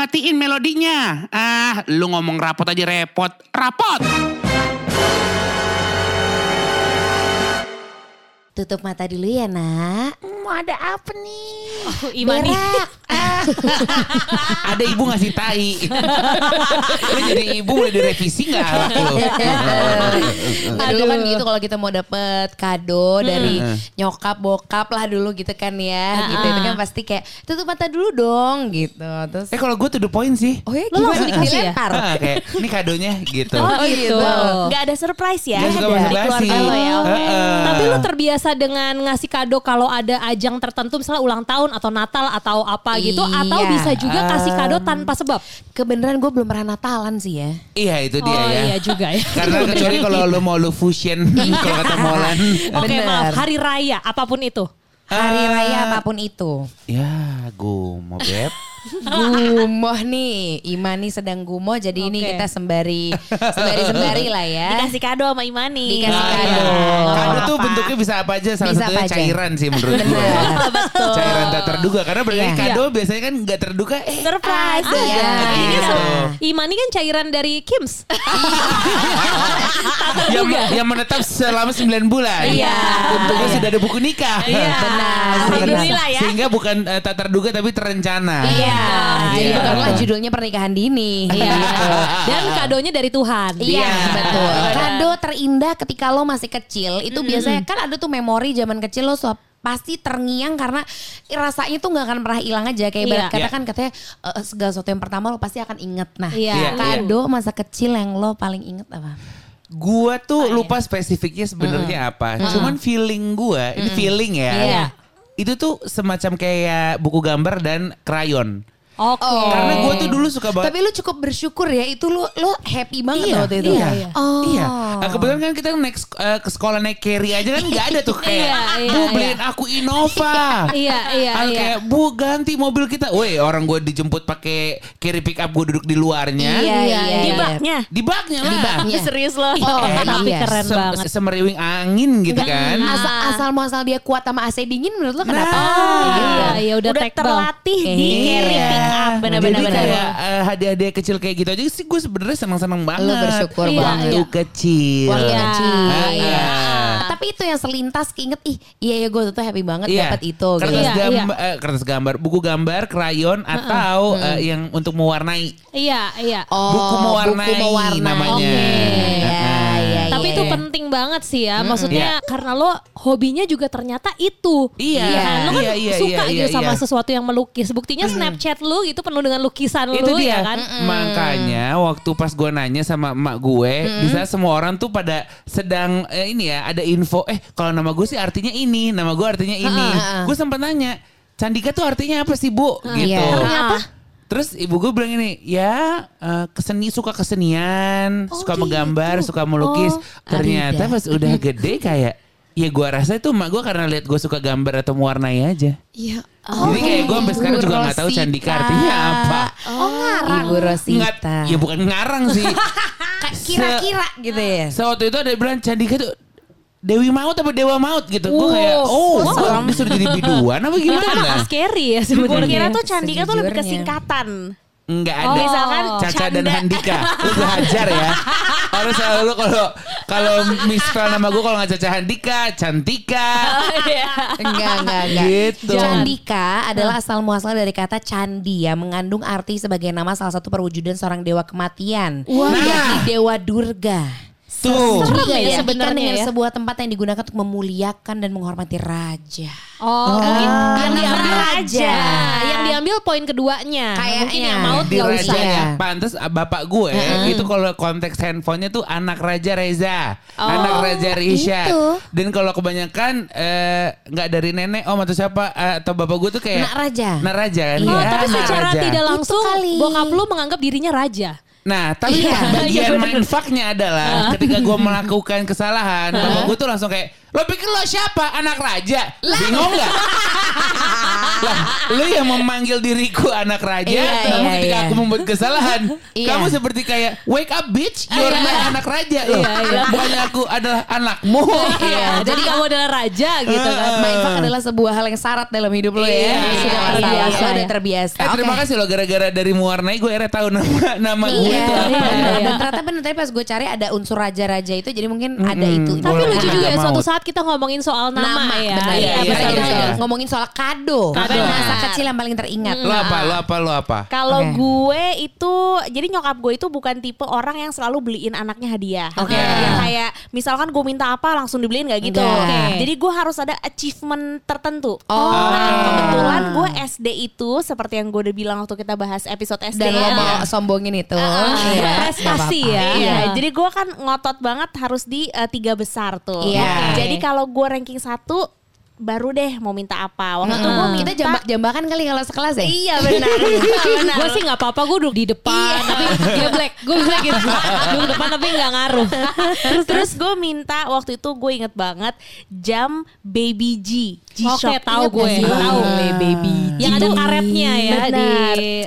dimatiin melodinya. Ah, lu ngomong rapot aja repot. Rapot! Tutup mata dulu ya nak. Mau ada apa nih? Oh, Imani. Ada ibu ngasih tai. lu jadi ibu boleh direvisi gak alat lu? Nah, dulu kan gitu kalau kita mau dapet kado dari nyokap bokap lah dulu gitu kan ya. Gitu itu kan pasti kayak tutup mata dulu dong gitu. Terus Eh kalau gue tuh the point sih. Oh ya Lo langsung dikasih ya? Ah, kayak ini kadonya gitu. Oh, gitu. Gak ada surprise ya Gak keluarga lo ya. Tapi lu terbiasa dengan ngasih kado kalau ada ajang tertentu misalnya ulang tahun atau Natal atau apa gitu atau Iya. bisa juga kasih kado tanpa sebab. Kebenaran gue belum pernah Natalan sih ya. Iya itu dia oh ya. iya juga ya. Karena kecuali kalau lu mau lu fusion kalau kata Molan. Oke Bener. maaf hari raya apa pun itu. Hari Ah. raya apa pun itu. Ya, gue mau beb. Gumoh nih, Imani sedang gumoh jadi ini Oke. kita sembari sembari sembari lah ya. Dikasih kado sama Imani. Dikasih Ah, kado. iya. Kado tuh Apa? bentuknya bisa apa aja. Salah Bisa satunya apa aja. cairan sih menurut gue. Bener. Cairan tak terduga. Karena berarti Iya. kado biasanya kan gak terduga. Eh, Surprise. Ada. Iya. Ini Gitu. se- Imani kan cairan dari Kims. yang, yang menetap selama 9 bulan. Iya. Untungnya sudah ada buku nikah. Iya. Benar. Alhamdulillah ya. Sehingga bukan eh, tak terduga tapi terencana. Iya, jadi Iya. bukanlah judulnya pernikahan dini. Iya. Gitu. Dan kadonya dari Tuhan. Iya Iya. betul. Kado terindah ketika lo masih kecil itu biasanya kan ada tuh memori zaman kecil lo suap pasti terngiang karena rasanya tuh nggak akan pernah hilang aja kayak Iya. ibarat kata Iya. kan katanya eh, segala sesuatu yang pertama lo pasti akan inget nah Iya. Iya. kado masa kecil yang lo paling inget apa Gua Oh, tuh iya. lupa spesifiknya sebenarnya apa. Cuman feeling gua, ini feeling ya. Iya. Itu tuh semacam kayak buku gambar dan krayon. Oke. Karena gue tuh dulu suka banget. tapi lo cukup bersyukur ya itu lo lo happy banget Iya, waktu itu iya, iya. oh Iya. Nah, kebetulan kan kita naik eh, ke sekolah naik carry aja kan nggak ada tuh kayak Iya, iya, bu iya. beliin aku Innova. Iya, iya, Ah, iya. Kayak bu ganti mobil kita. Woi orang gue dijemput pakai carry pick up gue duduk di luarnya. iya iya Iya, Di iya. baknya. Di baknya lah. baknya. Serius loh. Oh, Eh, tapi iya. keren Se- banget. Semeriwing angin gitu kan. asal asal muasal dia kuat sama AC dingin menurut lo kenapa Nah. Gitu. Iya, iya udah, Udah terlatih di Iya. carry pick up. Jadi Benar-benar. kayak eh, hadiah-hadiah kecil kayak gitu aja sih gue sebenarnya senang-senang banget. Lu bersyukur Iya, banget. Waktu iya. kecil. Waktu Iya. kecil. Ah, Iya. ah. Tapi itu yang selintas keinget ih iya ya gue tuh happy banget Iya. dapat itu gitu. Kertas Iya, gambar, eh, kertas gambar, buku gambar, krayon atau eh, yang untuk mewarnai. Iya, iya. Oh, buku mewarnai, buku mewarnai. namanya. Iya, Ah. iya, Tapi iya. itu penting banget sih ya. Maksudnya Iya. karena lo hobinya juga ternyata itu. Iya, Ya kan? Lo kan iya, iya, suka iya, gitu iya, sama iya. sesuatu yang melukis. Buktinya Snapchat lu itu penuh dengan lukisan Itu lu dia ya kan. Makanya waktu pas gue nanya sama emak gue, bisa semua orang tuh pada sedang eh, ini ya ada info. Eh kalau nama gue sih artinya ini, nama gue artinya ini. Gue sempat nanya, Candika tuh artinya apa sih bu? Gitu. Iya. Ternyata Terus ibu gue bilang ini, ya eh, keseni suka kesenian, suka menggambar, suka melukis. Ternyata pas udah gede kayak, ya gue rasa itu emak gue karena lihat gue suka gambar atau mewarnai aja. Iya. Jadi kayak gue sampai sekarang juga nggak tahu. Candika artinya apa. Oh ngarang. Ibu Rosita. Nggak, ya bukan ngarang sih. Kayak Kira-kira gitu ya. So waktu itu ada bilang Candika tuh Dewi Maut apa Dewa Maut gitu. Gue Wow. kayak oh, Wow. gue disuruh jadi biduan apa itu kan gimana? scary ya Gue sebenarnya. kira tuh Candika tuh lebih ke Sejujurnya. singkatan. Enggak Oh. ada. Misalkan Caca dan Canda. Handika. Lu gue hajar ya. Harus selalu kalau kalau misspell nama gue kalau nggak Caca Handika, Cantika. Enggak, enggak, enggak. Gitu. Candika adalah asal muasal dari kata candi yang mengandung arti sebagai nama salah satu perwujudan seorang dewa kematian. Nah. Yakni Dewa Durga. Tuh. Serem Juga ya ya, sebenarnya dengan ya. sebuah tempat yang digunakan untuk memuliakan dan menghormati raja. Oh, mungkin yang anak diambil raja. Yang diambil poin keduanya. Kayaknya. Mungkin yang maut di raja usah. ya. Pantes ah, bapak gue itu kalau konteks handphonenya tuh anak raja Reza, Oh, anak raja Risha. itu. Dan kalau kebanyakan eh, nggak dari nenek, om atau siapa eh, atau bapak gue tuh kayak Nak raja. Nak raja kan? Oh, Iya, tapi secara raja. tidak langsung bokap lu menganggap dirinya raja. Nah, tapi Iya. bagian mindfucknya adalah ketika gue melakukan kesalahan, bapak gue tuh langsung kayak, lo pikir lo siapa? Anak raja? Bingung nggak? lah, lu yang memanggil diriku anak raja, Iya, namun iya, ketika iya. aku membuat kesalahan, Iya. kamu seperti kayak wake up bitch, you're my anak raja loh. Bukannya aku adalah anakmu. Iya, jadi kamu adalah raja gitu kan. Mindfuck adalah sebuah hal yang syarat dalam hidup lo ya. Iya. Sudah Iya, terbiasa, iya, udah iya. terbiasa. Eh terima kasih loh gara-gara dari mewarnai gue akhirnya tahu nama nama gue Iya, itu apa. benar. iya. Dan ternyata benar tapi pas gue cari ada unsur raja-raja itu jadi mungkin ada itu. Tapi lucu juga ya suatu saat kita ngomongin soal nama, ya. benar. Iya, Iya, iya, benar. iya. Ngomongin soal kado. Kado. Masa kecil yang paling teringat. Lo apa? Lo apa? Lo apa? Kalau Oke. gue itu jadi nyokap gue itu bukan tipe orang yang selalu beliin anaknya hadiah. Oke. Yang kayak misalkan gue minta apa langsung dibeliin gak gitu. Oke. Jadi gue harus ada achievement tertentu. Oh. Nah, kebetulan gue SD itu seperti yang gue udah bilang waktu kita bahas episode SD. Dan lo ya. mau sombongin itu. Iya. Prestasi Nggak ya. Iya, Iya. jadi gue kan ngotot banget harus di eh, tiga besar tuh. Iya. Oke. Jadi kalau gue ranking satu, baru deh mau minta apa. Waktu itu gue Hmm. minta Kita jambak-jambakan kali kalau sekelas ya? Iya benar. benar. Gue sih nggak apa-apa, gue duduk di depan, tapi dia black, gue bisa gitu, duduk depan tapi nggak ngaruh. terus terus gue minta waktu itu gue inget banget jam baby G G-Shock. Oke, tahu Ingat gue, tahu. baby. Yang ada karetnya ya Benar. di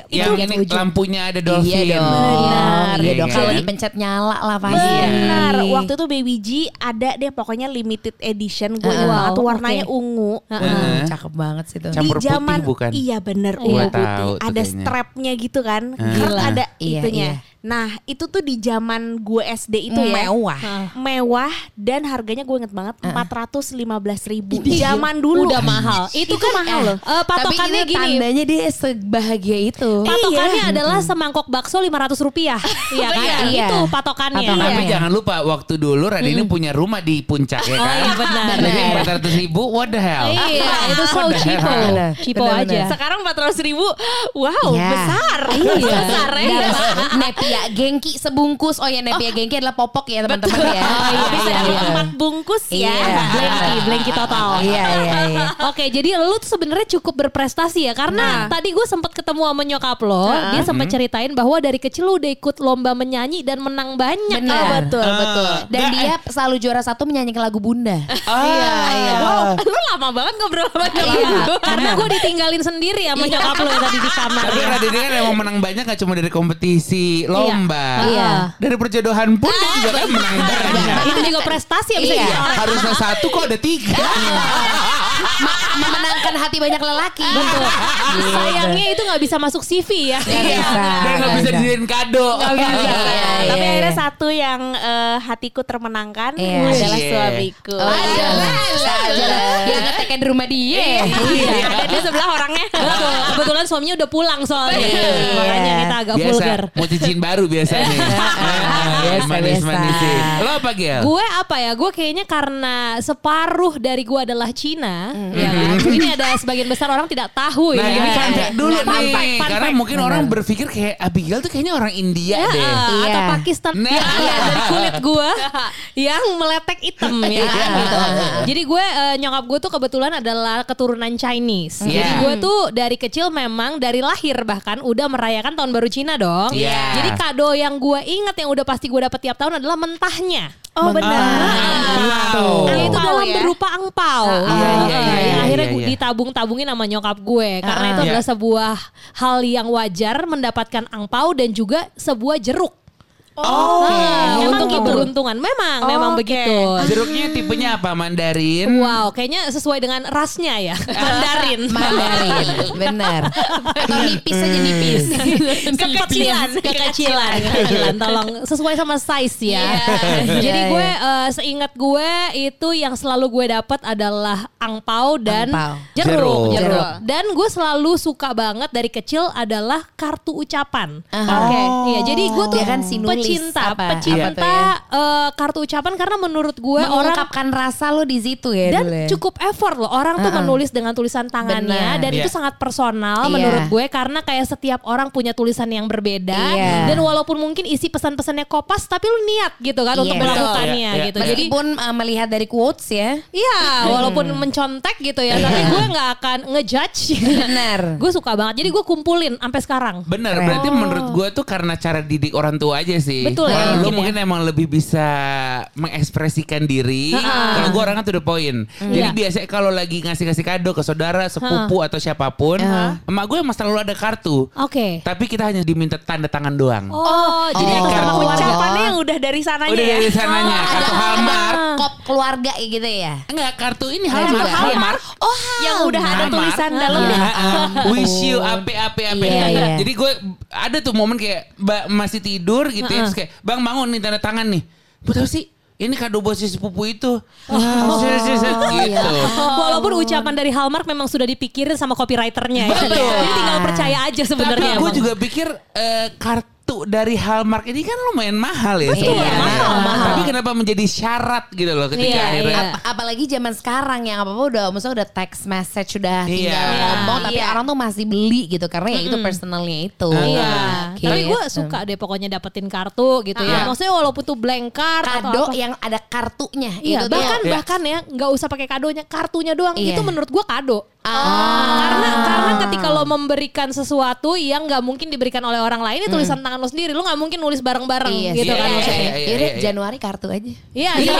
Yang ini ujung. lampunya ada dolphin. Iya dong. Benar. Iya dong. Iya Kalau dipencet nyala lah pasti. Benar. Waktu itu baby G ada deh pokoknya limited edition gue tuh warnanya oke. Ungu. Hmm, cakep banget sih tuh. Campur di zaman putih bukan? iya bener ungu tahu putih tuh ada kayaknya. strapnya gitu kan. Kan Gila. ada Iya, itunya iya. Nah itu tuh di zaman gue SD itu ya Mewah. mewah dan harganya gue inget banget empat ratus lima belas ribu zaman dulu Udah mahal. Itu, Itu kan mahal eh, loh. eh, patokannya Tapi gini. tandanya dia sebahagia itu. Patokannya adalah semangkok bakso 500 rupiah. Iya kan? Iya. Itu patokannya. Patokannya. Tapi Iya. jangan lupa waktu dulu Radini punya rumah di puncak ya Oh, kan. iya, benar. Jadi Benar. empat ratus ribu, what the hell? Iya, itu so cheapo. Cheapo aja. sekarang empat ratus ribu wow Iya. besar Iya. besar ya Dapat Nepia Genki sebungkus. Oh ya Nepia Genki adalah popok ya teman-teman ya. Oh, iya, bisa iya, di iya. empat bungkus ya Iya. Blanky, blanky total. Iya iya iya. Oke, jadi lu tuh sebenarnya cukup berprestasi ya karena Nah. tadi gue sempat ketemu sama nyokap lo, dia sempat ceritain bahwa dari kecil lu udah ikut lomba menyanyi dan menang banyak. Benar. Oh, betul betul Dan Nggak, dia selalu juara satu menyanyikan lagu Bunda. iya, iya. wow lu lama banget ngobrol sama nyokap Iya, lu. karena gue ditinggalin sendiri sama nyokap lo yang tadi di kamar. Tapi Radini kan emang menang banyak gak cuma dari kompetisi lomba. Iya. Dari perjodohan pun dia juga kan menang. Itu juga prestasi ya bisa Iya. Harusnya satu kok ada tiga. Memenangkan hati banyak lelaki. Betul. Sayangnya itu nggak bisa masuk CV ya. Nggak bisa. Dan gak nggak bisa dijadiin kado. Nggak bisa. Iya, Tapi iya, akhirnya iya. satu yang eh, hatiku termenangkan Iya. adalah Iya. suamiku. Oh, iya. Saja. Dia ngeteknya di rumah dia. Iya, ada di sebelah orangnya. Betul. Kebetulan suaminya udah pulang soalnya. Iya. Makanya kita agak Biasa, vulgar. mau cincin baru biasanya. Biasa, Manis-manisin. biasa. Lo apa Gel? Gue apa ya? Gue kayaknya karena separuh dari gue adalah Cina. Ya kan? Ini ada sebagian besar orang tidak tahu Nah ya. ini fun fact dulu Fun nih fact, fun Karena mungkin orang berpikir kayak Abigail tuh kayaknya orang India Ya, deh eh, Iya. atau Pakistan Nah. Ya, iya, dari kulit gue yang meletek hitam ya kan gitu. Jadi gue eh, nyokap gue tuh kebetulan adalah keturunan Chinese. Jadi Iya. gue tuh dari kecil memang dari lahir bahkan udah merayakan tahun baru Cina dong. Iya. Jadi kado yang gue ingat yang udah pasti gue dapet tiap tahun adalah mentahnya. Oh benar. Wow. Ya, itu dalam ya? berupa angpau. Iya, iya, Ah, iya, iya, akhirnya iya, gue iya. ditabung-tabungin sama nyokap gue karena Ah. itu Iya. adalah sebuah hal yang wajar mendapatkan angpau dan juga sebuah jeruk. Oh, Ah, Oke. untuk Gitu. keberuntungan. Memang, Oh, memang begitu. Jeruknya tipenya apa? Mandarin? Wow, kayaknya sesuai dengan rasnya ya. Mandarin. Mandarin, benar. Atau nipis aja nipis. kekecilan, kekecilan, kekecilan. Tolong sesuai sama size ya. Jadi Iya, gue iya. eh, seingat gue itu yang selalu gue dapat adalah angpau dan Angpau. jeruk, Jeruk. jeruk. Jeruk. Dan gue selalu suka banget dari kecil adalah kartu ucapan. Aha. Oke, iya. Jadi gue tuh Dia kan nulis pecinta, apa? pecinta Apa tuh ya? eh, kartu ucapan karena menurut gue orang Mengungkapkan rasa lo di situ ya dan dulu ya. cukup effort loh orang tuh Uh-uh. menulis dengan tulisan tangannya Benar. dan itu Iya. sangat personal Iya. menurut gue karena kayak setiap orang punya tulisan yang berbeda Iya. dan walaupun mungkin isi pesan-pesannya kopas tapi lu niat gitu kan Iya, untuk betul. melakukannya Iya, iya. gitu jadi Meskipun uh, melihat dari quotes ya. iya walaupun mencontek gitu ya tapi gue nggak akan ngejudge Benar. gue suka banget jadi gue kumpulin sampai sekarang Bener, Keren. berarti menurut gue tuh karena cara didik orang tua aja sih. Betul ya, Kalau lu mungkin mungkin emang lebih bisa mengekspresikan diri. Kalau gue orangnya tuh the point. Jadi Iya. biasanya kalau lagi ngasih-ngasih kado ke saudara, sepupu atau siapa pun, emak gue emang selalu ada kartu. Oke. Tapi kita hanya diminta tanda tangan doang. Oh, jadi Oh. Oh. keluarga. Ucapannya yang udah dari sananya Udah ya. dari sananya, Ada kartu Hallmark. kop keluarga gitu ya. Enggak, kartu ini Hallmark. Hallmark. Oh, Yang udah ada tulisan Iya, dalamnya. Wish you ape ape ape. Iya, iya. Jadi gue ada tuh momen kayak masih tidur gitu ya, terus kayak bang bangun nih tanda tangan nih. Gue tahu sih ini kado buat si sepupu itu. Oh, gitu. Walaupun ucapan dari Hallmark memang sudah dipikirin sama copywriternya ya. Betul. Jadi tinggal percaya aja Tapi sebenarnya. gue emang. juga pikir eh, kartu dari Hallmark ini kan lumayan mahal ya Betul, sebenarnya. mahal, mahal. Tapi kenapa menjadi syarat gitu loh ketika Iya, akhirnya iya. Ap- apalagi zaman sekarang yang apa-apa udah maksudnya udah text message sudah Iya. tinggal ngomong tapi Iya. orang tuh masih beli gitu karena ya itu personalnya itu. Iya. Gitu. Tapi gue suka deh pokoknya dapetin kartu gitu ya. Ah. Maksudnya walaupun tuh blank card atau kado apa. yang ada kartunya Iya, itu bahkan Iya. bahkan ya nggak usah pakai kadonya, kartunya doang. Iya. Itu menurut gua kado. Ah. Karena karena ketika lo memberikan sesuatu yang nggak mungkin diberikan oleh orang lain, ini tulisan tangan lo sendiri. Lo nggak mungkin nulis bareng-bareng Iya, gitu sih. kan Iya, maksudnya. iya, iya. Yaudah Januari kartu aja. Iya, iya.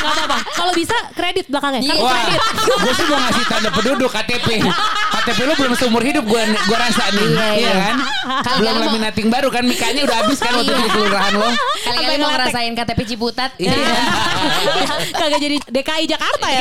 Apa-apa. Kalau bisa kredit belakangnya. Kartu Wah, kredit. gue sih mau ngasih tanda penduduk KTP. KTP lu belum seumur hidup gue gua rasa nih, Iya, iya, iya. kan? Kalau belum kamu- laminating baru kan mikanya udah habis kan waktu itu di kelurahan lo. Kali-kali mau ngerasain KTP Ciputat. Iya. Kagak jadi DKI Jakarta ya.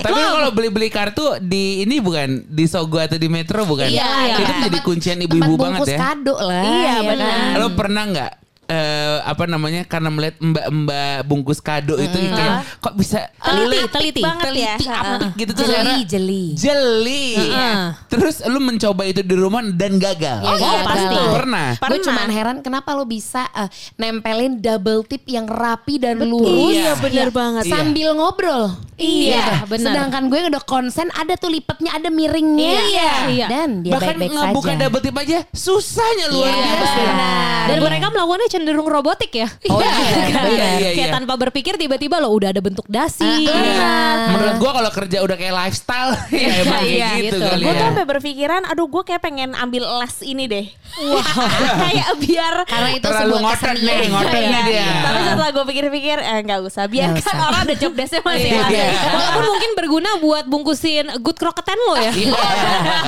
Tapi lu kalau beli-beli kartu di ini bukan di Sogo atau di Metro bukan? Iya, iya. Itu Tempat- kuncian tempat ibu-ibu bungkus banget ya. kado lah. Iya, ya benar. kan? Lo pernah nggak eh, apa namanya karena melihat mbak-mbak bungkus kado itu kayak kok bisa Teliti, lihat teliti. banget ya. teliti apik gitu tuh Jeli, jeli. Jeli. Heeh. Terus lu mencoba itu di rumah dan gagal. Oh, iya, pasti. Pernah. Gue Pernah. cuman heran kenapa lo bisa eh, nempelin double tip yang rapi dan lurus. Iya, bener banget. Iya. Sambil ngobrol. Iya, benar. Sedangkan gue udah konsen ada tuh lipetnya ada miringnya. Iya, iya. Dan dia Bahkan baik-baik ngebuka saja. double tip aja susahnya luar Iya, biasa. benar. Dan mereka melakukannya cenderung robotik ya. Oh iya, Iya, iya, iya. Kayak tanpa berpikir tiba-tiba lo udah ada bentuk dasi. Iya. Menurut gua kalau kerja udah kayak lifestyle ya emang kayak iya, gitu, gitu. kali Gue ya. tuh sampai berpikiran, aduh gue kayak pengen ambil les ini deh. Wah, kayak biar Karena itu Terlalu sebuah ngotot kesenian. nih, ngotot nih Iya. dia. Tapi setelah gue pikir-pikir, eh nggak usah. Biarkan usah. orang ada job desk-nya masih Iya. ada. Walaupun mungkin berguna buat bungkusin good croquetan lo ya. Iya.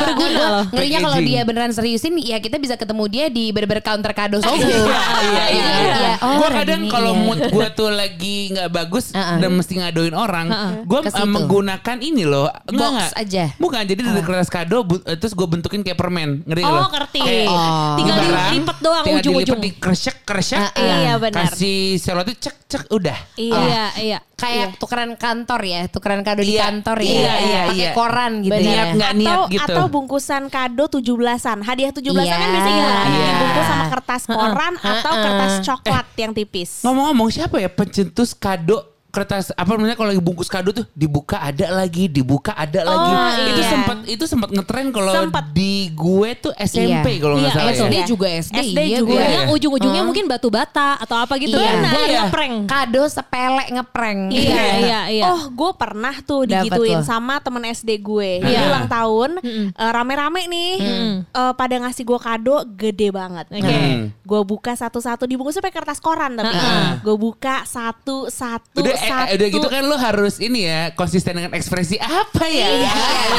berguna loh. Ngerinya kalau dia beneran seriusin ya kita bisa ketemu dia di berber counter kado Sogo. Iya, iya, iya. Oh, gue kadang kalau iya. mood gue tuh lagi nggak bagus Uh-uh. dan mesti ngadoin orang, gue Ke situ. menggunakan ini loh, enggak Box enggak. aja. Bukan, jadi dari kertas kado bu- eh, terus gue bentukin kayak permen, ngerti nggak Oh lo? ngerti. Oh. Tinggal di dilipet doang tinggal ujung-ujung. dilipet, dikresek kresek, Ah, ah. Iya, benar. kasih selotip cek cek udah. Iya, iya. Kayak tukeran kantor ya, tukeran kado di Iya, kantor ya. iya, iya, Pakai iya. koran gitu Niat ya. niat atau, gitu. atau bungkusan kado 17-an. Hadiah 17-an kan Iya. biasanya gitu kan. Iya. Dibungkus sama kertas koran atau Uh-uh. kertas coklat yang tipis. Ngomong-ngomong siapa ya pencetus kado kertas apa namanya kalau lagi bungkus kado tuh dibuka ada lagi dibuka ada lagi itu iya. sempat itu sempat ngetren kalau Sempet. di gue tuh SMP Iya. kalau nggak Iya, salah SD ya. juga SD, SD iya, juga. Beb. Yang ujung-ujungnya mungkin batu bata atau apa gitu Iya. ya. Buat Iya. ngeprank. Kado sepele ngeprank. Iya, iya, iya. Oh, gue pernah tuh digituin sama temen SD gue. Iya. Ulang tahun, eh, rame-rame nih, eh, pada ngasih gue kado gede banget. Oke. Hmm. Gue buka satu-satu, dibungkusnya pakai kertas koran tapi. Gue buka satu-satu, satu. eh, udah gitu kan lo harus ini ya konsisten dengan ekspresi apa ya? Iya,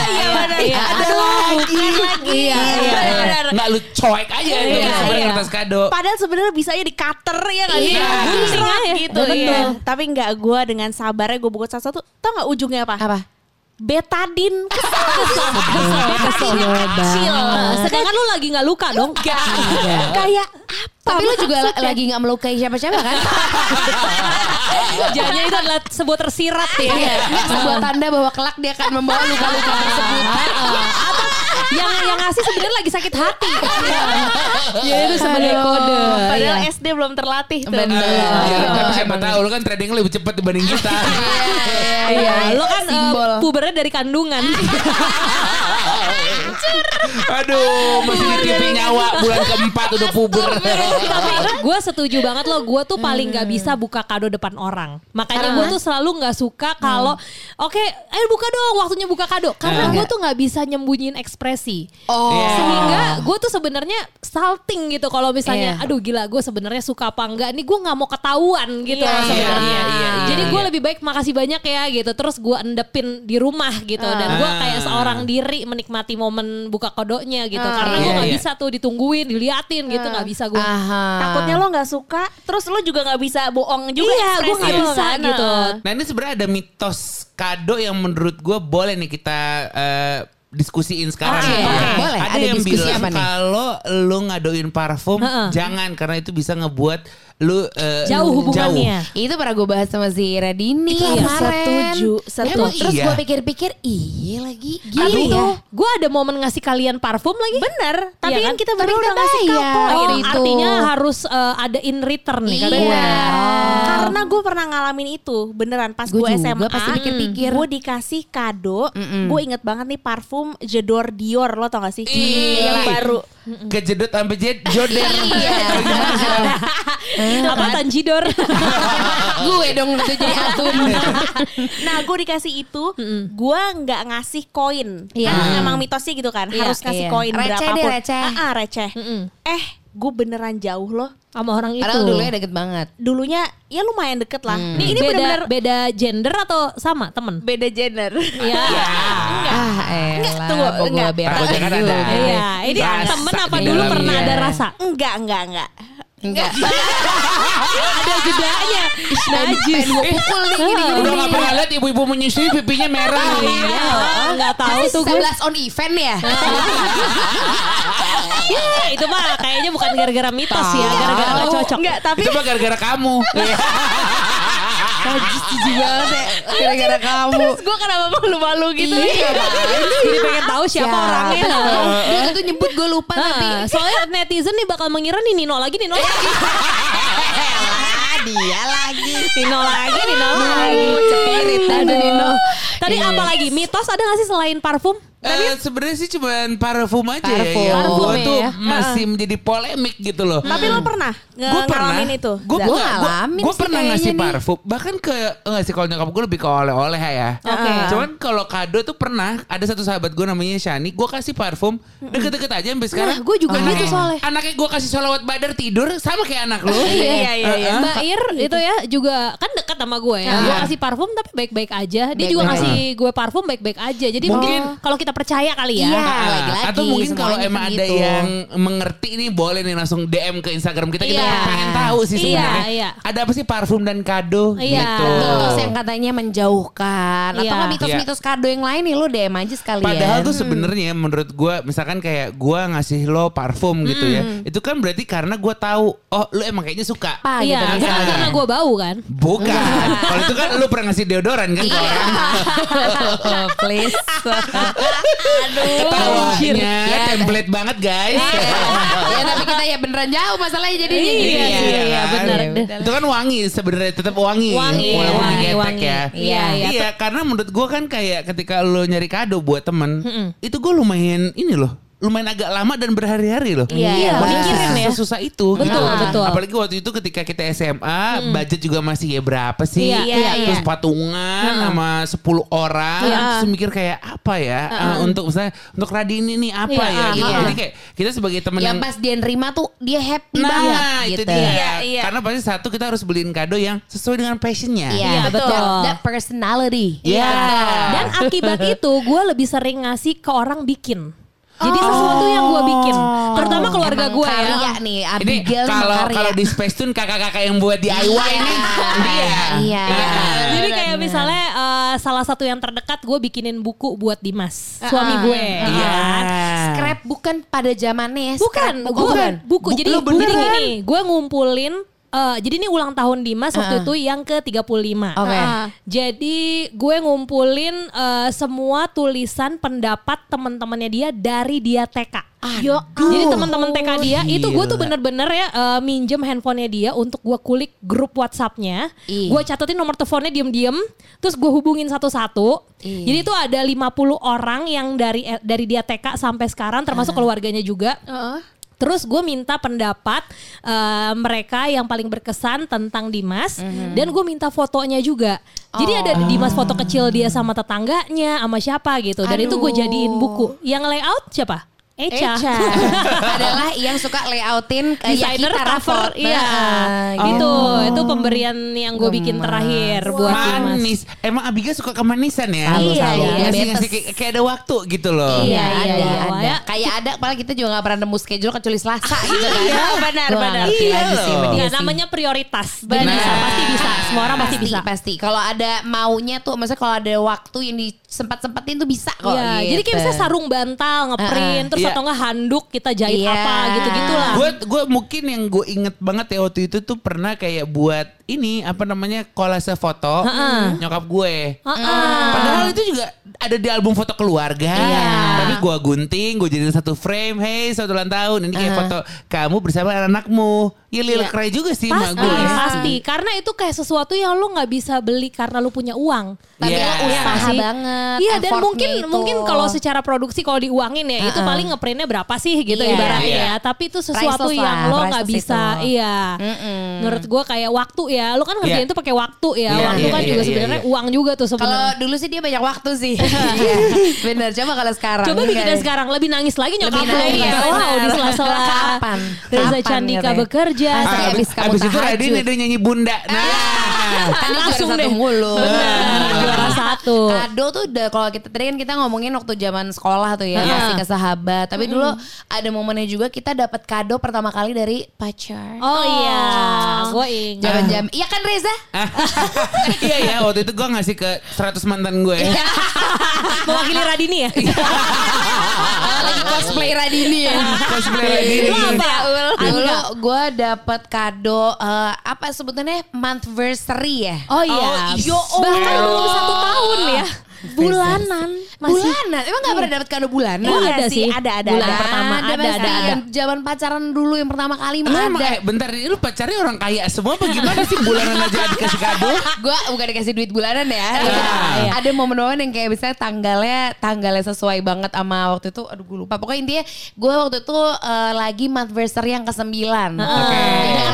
iya benar. Iya. Ada lagi, lagi. Iya, iya. Benar. Nggak lu coek aja Iya, gitu sebenarnya iya. kertas kado. Padahal sebenarnya bisa aja di cutter ya kan Iya, gunting Serat aja. gitu Betul. iya. Tapi nggak gue dengan sabarnya gue buka satu-satu. Tau nggak ujungnya apa? Apa? Betadin kesel. Kesel. Nah, sedangkan lu lagi nggak luka dong. Kayak apa? Tapi lu juga la- lagi nggak melukai siapa-siapa kan? Jadinya itu adalah sebuah tersirat ya. Iya. Ini sebuah tanda bahwa kelak dia akan membawa luka-luka tersebut. Atau yang yang ngasih sebenarnya lagi sakit hati. ya itu sebagai kode. Padahal Iya. SD belum terlatih tuh. Bener. Iya, Oh, tapi siapa tahu lo kan trading lebih cepat dibanding kita. Iya, lo kan eh, pubernya dari kandungan. Aduh, masih di TV nyawa bulan keempat udah puber. Tapi gue setuju banget loh, gue tuh paling nggak bisa buka kado depan orang. Makanya gue tuh selalu nggak suka kalau, oke, ayo buka dong, waktunya buka kado. Karena gue tuh nggak bisa nyembunyiin ekspresi. Oh. Iya. Sehingga gue tuh sebenarnya salting gitu kalau misalnya, Iya. aduh gila, gue sebenarnya suka apa enggak? Nih gue nggak mau ketahuan gitu sebenarnya. iya, iya, iya, Jadi gue lebih baik makasih banyak ya gitu. Terus gue endepin di rumah gitu. Dan gue Ah. kayak seorang diri menikmati momen buka kadonya gitu. Karena gue Iya, nggak iya. bisa tuh ditungguin, diliatin gitu, nggak bisa gue. Takutnya lo nggak suka, terus lo juga nggak bisa bohong juga Iya, gue nggak lo bisa kan. gitu. Nah ini sebenarnya ada mitos kado yang menurut gue boleh nih kita eh, diskusiin sekarang. Oke, nih. oke. Boleh, Ada, ada yang diskusi bilang apa nih? kalau lu ngadoin parfum Heeh. jangan karena itu bisa ngebuat lu eh, Jauh hubungannya. Itu pernah gue bahas sama si Radini Itu kemarin. setuju, setuju. Emang Terus Iya. gue pikir-pikir, iya lagi. Gini ya. gue ada momen ngasih kalian parfum lagi. Bener, tapi Iya kan kan? kita kita udah ngasih kapok Oh, Waktu itu. artinya harus eh, ada in return nih Iya. gue. Karena gue pernah ngalamin itu beneran pas Gua gue SMA. pasti pikir-pikir. Gue dikasih kado. Gue inget banget nih parfum Jedor Dior lo tau gak sih? Ih. Yang baru. kejedot sampai jet joder. Apa Tanjidor? gue dong itu jadi atun. Nah gue dikasih itu, gue nggak ngasih koin. Iya. Kan emang mitosnya gitu kan, Iya, harus ngasih iya. koin Receh deh, berapapun. receh. Ah, ah, receh. Eh, gue beneran jauh loh. Sama orang itu. Padahal dulunya deket banget. Dulunya ya lumayan deket lah. Nih ini beda bener-bener beda gender atau sama temen? beda gender. Iya. Ah, elah. tunggu, bawa enggak. Takutnya kan dulu. ada. Iya, ini Rasa temen apa di dulu dalamnya. pernah ada rasa? enggak, enggak, enggak. Enggak. ada jedanya. Najis. Gue pukul nih gini-gini. Udah gak pernah lihat ibu-ibu menyusui pipinya merah. Iya, nggak tahu tuh gue. 11 on event ya? Ya, itu mah kayaknya bukan gara-gara mitos ya, gara-gara nggak cocok. Enggak, tapi Itu mah gara-gara kamu. Najis jijik banget ya. Gara-gara kamu. terus gue kenapa malu-malu gitu Iya, Jadi pengen tahu siapa orangnya. Dia tuh nyebut gue lupa tapi. Nah, soalnya netizen nih bakal mengira nih Nino lagi, Nino lagi. Ah, dia lagi. Nino lagi, Nino lagi. Cepirit aduh Nino. Tadi Iya. apa lagi? Mitos ada gak sih selain parfum? Eh, sebenarnya sih cuman parfum aja Parfum. ya yang Parfum gua ya. tuh masih menjadi polemik gitu loh. Tapi lo pernah nge- Gue pernah ngalamin itu? Gue Gua ngalamin gue sih pernah ngasih nih. parfum bahkan ke enggak sih kalau nyokap gue lebih ke oleh-oleh ya. Oke. Cuman kalau kado tuh pernah ada satu sahabat gue namanya Shani, gue kasih parfum deket-deket aja sampai sekarang. gua juga Anaknya- gitu soalnya. Anaknya gue kasih sholawat badar tidur sama kayak anak lu. Iya, iya, iya. Mbak Ir itu ya juga kan dekat sama gue ya. Iya. Gue kasih parfum tapi baik-baik aja. Dia juga ngasih gue parfum baik-baik aja. Jadi Mungkin- mungkin kalau kita percaya kali ya. Iya, lagi-lagi. Atau mungkin kalau emang ada gitu. yang mengerti ini boleh nih langsung DM ke Instagram kita kita Iya. pengen tahu sih Iya, sebenarnya. iya. Ada apa sih parfum dan kado Iya, gitu. Mitos yang katanya menjauhkan Atau Iya. mitos-mitos kado yang lain nih Lu DM aja sekalian Padahal tuh sebenarnya menurut gua misalkan kayak gua ngasih lo parfum gitu ya. Itu kan berarti karena gua tahu oh lu emang kayaknya suka. Apa Iya, gitu misalnya. karena gue bau kan. Bukan. Kalau itu kan lu pernah ngasih deodoran kan ke orang. Oh, Please Ketawanya Ya. template banget guys. Ya tapi kita ya beneran jauh masalahnya jadinya Iya, Iya, iya, iya, kan? benar. Itu kan wangi sebenarnya tetap wangi. Wangi, Walaupun wangi, digetek wangi. ya. Iya, iya. Iya, karena menurut gua kan kayak ketika lu nyari kado buat temen, itu gua lumayan ini loh. Lumayan agak lama dan berhari-hari loh. Iya, iya, Maksudnya mikirin ya. Sesusah itu. Betul, gitu. betul. Apalagi waktu itu ketika kita SMA, budget juga masih ya berapa sih? Iya, iya, Terus iya. patungan sama 10 orang. Iya. Terus mikir kayak apa ya? eh, untuk misalnya untuk Radini nih apa Iya, ya? Gitu. iya. Jadi kayak kita sebagai temen Yang yang pas dia nerima tuh Dia happy Nah banget itu gitu dia Iya, iya. Karena pasti satu kita harus beliin kado yang sesuai dengan passionnya Iya Iya, betul betul. That personality Iya Dan akibat itu gue lebih sering ngasih ke orang bikin. Jadi sesuatu yang gue bikin, terutama keluarga gue karya ya. nih Ini Abigail kalau karya. kalau di Space Tune kakak-kakak yang buat DIY ini dia. Iya. Jadi kayak misalnya eh, salah satu yang terdekat gue bikinin buku buat Dimas, suami gue. Iya. Scrap bukan pada zamannya ya Bukan, gue bukan. buku. Jadi lu jadi beneran? gini, gue ngumpulin eh, jadi ini ulang tahun Dimas waktu itu yang ke-35. Oke. Ah. Jadi gue ngumpulin eh, semua tulisan pendapat teman-temannya dia dari dia TK. Yo, Jadi teman-teman TK dia itu gue tuh Gila. bener-bener ya eh, minjem handphonenya dia untuk gue kulik grup WhatsAppnya. Gue catetin nomor teleponnya diem-diem, terus gue hubungin satu-satu. Jadi itu ada 50 orang yang dari eh, dari dia TK sampai sekarang, termasuk keluarganya juga. Terus gue minta pendapat eh, mereka yang paling berkesan tentang Dimas dan gue minta fotonya juga. Jadi ada Dimas foto kecil dia sama tetangganya, sama siapa gitu. Dan itu gue Aduh. jadiin buku. Yang layout siapa? Echa. Echa. adalah yang suka layoutin kayak Desainer kita cover, iya. Nah, Gitu, itu pemberian yang gue bikin terakhir buat Dimas. Manis. Emang Abiga suka kemanisan ya? Selalu, Iya, iya. Ngasih, ngasih kayak, kayak ada waktu gitu loh. Iya, Iya, ada, iya, ada. iya. Kayak ada, padahal kita juga gak pernah nemu schedule kecuali Selasa gitu kan. Iya, benar, nggak benar. Iya lagi sih Ya, namanya prioritas. Benar. bisa, pasti bisa. Semua orang pasti, bisa. Pasti. Kalau ada maunya tuh, maksudnya kalau ada waktu yang disempat-sempatin tuh bisa kok. Iya, gitu. jadi kayak misalnya sarung bantal, ngeprint, terus Iya. atau enggak handuk kita jahit Iya. apa gitu-gitulah. Gue gue mungkin yang gue inget banget ya waktu itu tuh pernah kayak buat ini apa namanya kolase foto nyokap gue. Heeh. Padahal itu juga ada di album foto keluarga. Iya. Tapi gue gunting, gue jadiin satu frame. Hey, satu ulang tahun. Ini kayak foto kamu bersama anak-anakmu. Ya lil keren juga sih mak Pasti, gue. pasti. Karena itu kayak sesuatu yang lu nggak bisa beli karena lu punya uang. Tapi Iya. lo usaha Iya sih. Banget. Iya dan mungkin itu. mungkin kalau secara produksi kalau diuangin ya itu paling ngeprintnya berapa sih gitu Iya. ibaratnya Iya. ya. Tapi itu sesuatu Priceless yang lah, lo nggak bisa. itu. Iya. Menurut gua kayak waktu ya. Lo kan ngerjain Iya. itu pakai waktu ya. Iya, waktu iya, kan iya, juga iya, sebenarnya iya. uang juga tuh Kalau sebenarnya. dulu sih dia banyak waktu sih. Bener. Coba kalau sekarang. Coba bikinnya enggak. sekarang lebih nangis lagi nyokap Lebih lo nangis, ya. Wow benar. di sela-sela Kapan? Reza Candika bekerja. Ah, abis kamu abis itu. Radin ada nyanyi bunda. Nah. Kan dia Langsung deh. satu mulu. Benar, juara satu. Kado tuh udah kalau kita tadi kan kita ngomongin waktu zaman sekolah tuh ya Iya. kasih ke sahabat. Tapi dulu ada momennya juga kita dapat kado pertama kali dari pacar. Oh iya, gue ingat. Zaman jam. Iya kan Reza? iya ya waktu itu gue ngasih ke 100 mantan gue. Mewakili Radini ya? Lagi cosplay Radini ya. Cosplay lagi. Lu apa? Dulu gue dapat kado eh, apa sebutannya monthversary ya. Oh iya. Oh, Yo, bahkan belum satu tahun ya. Bulanan. Masih- bulanan. Emang gak pernah dapat kado bulanan? Oh, Iya ada sih, ada, ada, Bulan ada. pertama ada, ada, ada. Yang Zaman pacaran dulu yang pertama kali mah emang ada. eh, bentar lu pacarnya orang kaya semua apa gimana sih bulanan aja dikasih kado? gue bukan dikasih duit bulanan ya. iya. Ada momen-momen yang kayak misalnya tanggalnya tanggalnya sesuai banget sama waktu itu. Aduh gue lupa. Pokoknya intinya gue waktu itu eh, lagi monthversary yang ke sembilan. Oke.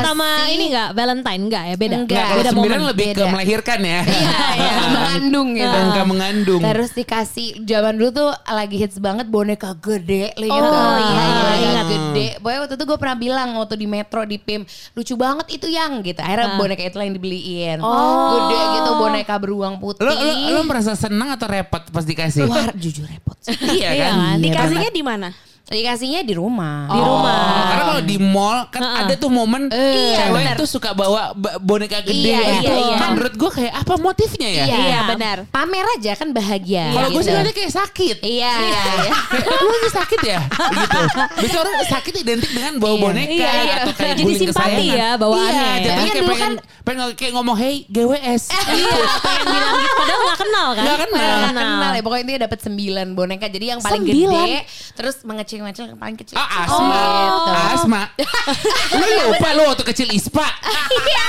Sama ini enggak Valentine enggak ya beda. Enggak. Beda sembilan momen. lebih ke melahirkan ya. Iya, iya, mengandung gitu. Angka mengandung. Terus dikasih zaman dulu tuh lagi hits banget boneka gede. Oh, nggak? iya, boneka ingat. gede. Pokoknya waktu itu gue pernah bilang waktu di Metro di PIM lucu banget itu yang gitu. Akhirnya boneka itu yang dibeliin. Gede gitu boneka beruang putih. Lo, lo, lo merasa senang atau repot pas dikasih? Wah jujur repot sih. iya Iya kan? kan? Dikasihnya di mana? Dikasihnya di rumah. Di rumah. Karena kalau di mall kan ada tuh momen cewek tuh suka bawa ba- boneka gede Iya, itu. iya, iya. Kan menurut gue kayak apa motifnya ya? Iya, Iya, benar. Pamer aja kan bahagia. Kalau gue gitu. sih ngeliatnya kayak sakit. Iya, iya, iya. Kayak, lu lagi sakit ya? gitu. Biasanya orang sakit identik dengan bawa Iya. boneka Iya, iya. atau kayak Jadi simpati kesayangan. ya bawaannya Iya, ya. Tapi kan kayak dulu pengen, pengen kayak ngomong hey GWS. Iya, pengen bilang gitu padahal gak kenal kan? Nggak kenal. Nggak kenal ya pokoknya dia dapat 9 boneka jadi yang paling gede terus mengecil-ngecil yang paling kecil Ah, asma. gitu. Asma. lu lupa lu waktu kecil ISPA.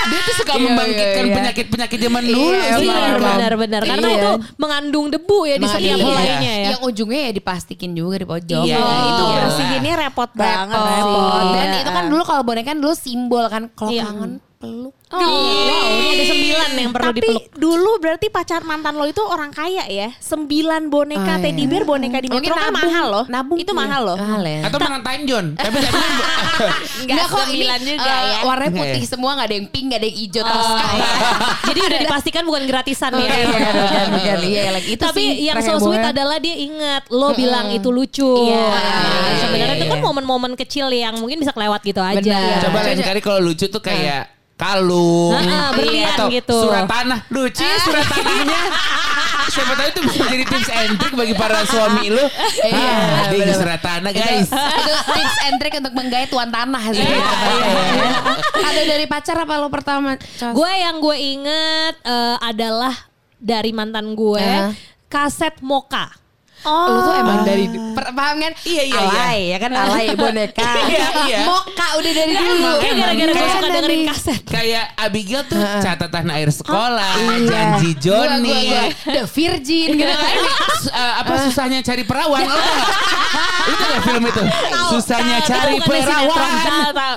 Dia tuh suka Iya, membangkitkan iya, iya. penyakit-penyakit zaman dulu. Iya, sih. Iya Benar, benar benar karena Iya. itu mengandung debu ya di setiap Iya. helainya ya. yang ujungnya ya diplastikin juga di pojok Iya, Nah, itu iya. Bersihinnya repot banget repot. dan itu kan dulu kalau boneka kan dulu simbol kan kalau Iya. kangen peluk Oh, wow, ini ada sembilan yang perlu Tapi dipeluk. dulu berarti pacar mantan lo itu orang kaya ya. Sembilan boneka Oh, iya. teddy bear boneka di Mungkin metro kan mahal loh. Nabung itu iya. mahal loh. mahal ya Atau menang Time John. Tapi tapi Enggak kok ini sembilan juga eh, ya. warnanya Enggak putih ya? semua nggak ada yang pink nggak ada yang hijau Oh, toska iya. Jadi udah dipastikan bukan gratisan ya. Iya, bukan, bukan. Iya, lagi itu Tapi sih yang so sweet adalah dia ingat lo bilang itu lucu. Iya, Nah, iya, Sebenarnya iya, itu kan iya. momen-momen kecil yang mungkin bisa kelewat gitu aja. Benar. Coba lain kali kalau lucu tuh kayak kalung Nah, berlian atau gitu. surat tanah lucu ya surat tanahnya Siapa tahu itu bisa jadi tips and trick bagi para suami lu. Iya, Ah, dia. Yusra Tanah guys. itu tips and trick untuk menggait tuan tanah sih. Ada dari pacar apa lo pertama? Gue yang gue inget eh, adalah dari mantan gue Uh. kaset Moka. Lu tuh emang dari per, paham kan? Iya, iya, alay ya kan alay boneka. Iya, iya. Moka udah dari dulu. Kayak gara-gara gue suka dengerin kaset. Kayak Abigail tuh catatan air sekolah, Iya. janji Gua, Johnny. gua, gua. The Virgin gitu kan. Su- eh, apa susahnya cari perawan lo tau gak film itu? Susahnya cari perawan.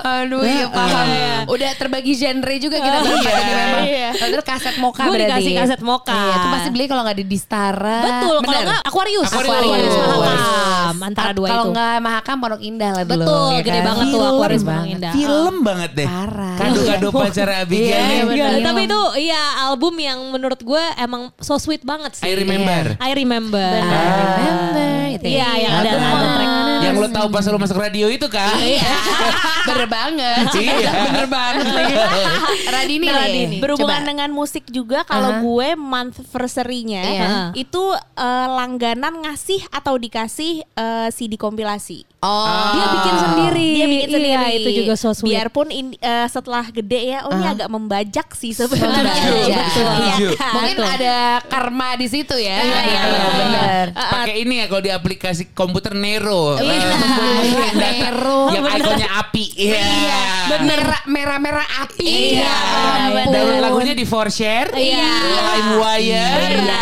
Aduh iya paham. Udah terbagi genre juga kita berempat Iya. ini memang. Iya. Terus kaset Moka Gue berarti. dikasih kaset Moka. Iya, itu pasti beli kalau nggak di Distara. Betul, kalau enggak Aquarius. Aquarius. Mahakam, antara dua Kalau itu. nggak Mahakam Pondok Indah lah dulu. Betul, ya gede kan? banget tuh Aquarius banget. Pondok Indah. Film banget deh. Parah. Kado-kado pacar Abigail. Iya, bener. Iya, tapi itu iya album yang menurut gue emang so sweet banget sih. I remember. I remember. I remember. Iya, yang ada ada track. Yang lo tahu pas lo masuk radio itu kan? Iya. Bener banget. Iya. Bener banget lagi. Radini nih. Radini. Berhubungan Coba. dengan musik juga kalau Aha. gue month versary-nya Iya. itu eh, langganan ngasih atau dikasih eh, CD kompilasi. Oh. Dia bikin sendiri. Dia bikin Iya, sendiri. itu juga so sweet. Biarpun in- eh, setelah gede ya, oh ini agak membajak sih sebenarnya. Iya Setuju. kan? Mungkin Betul. ada karma di situ ya. Iya, iya, Gitu, iya. bener. Pakai ini ya kalau di aplikasi komputer Nero. Iya, Nero. Yang Bener. ikonnya api. Iya. Merah merah merah api. Iya. Ya ampun. Download lagunya di Forshare. Iya. LimeWire. Iya.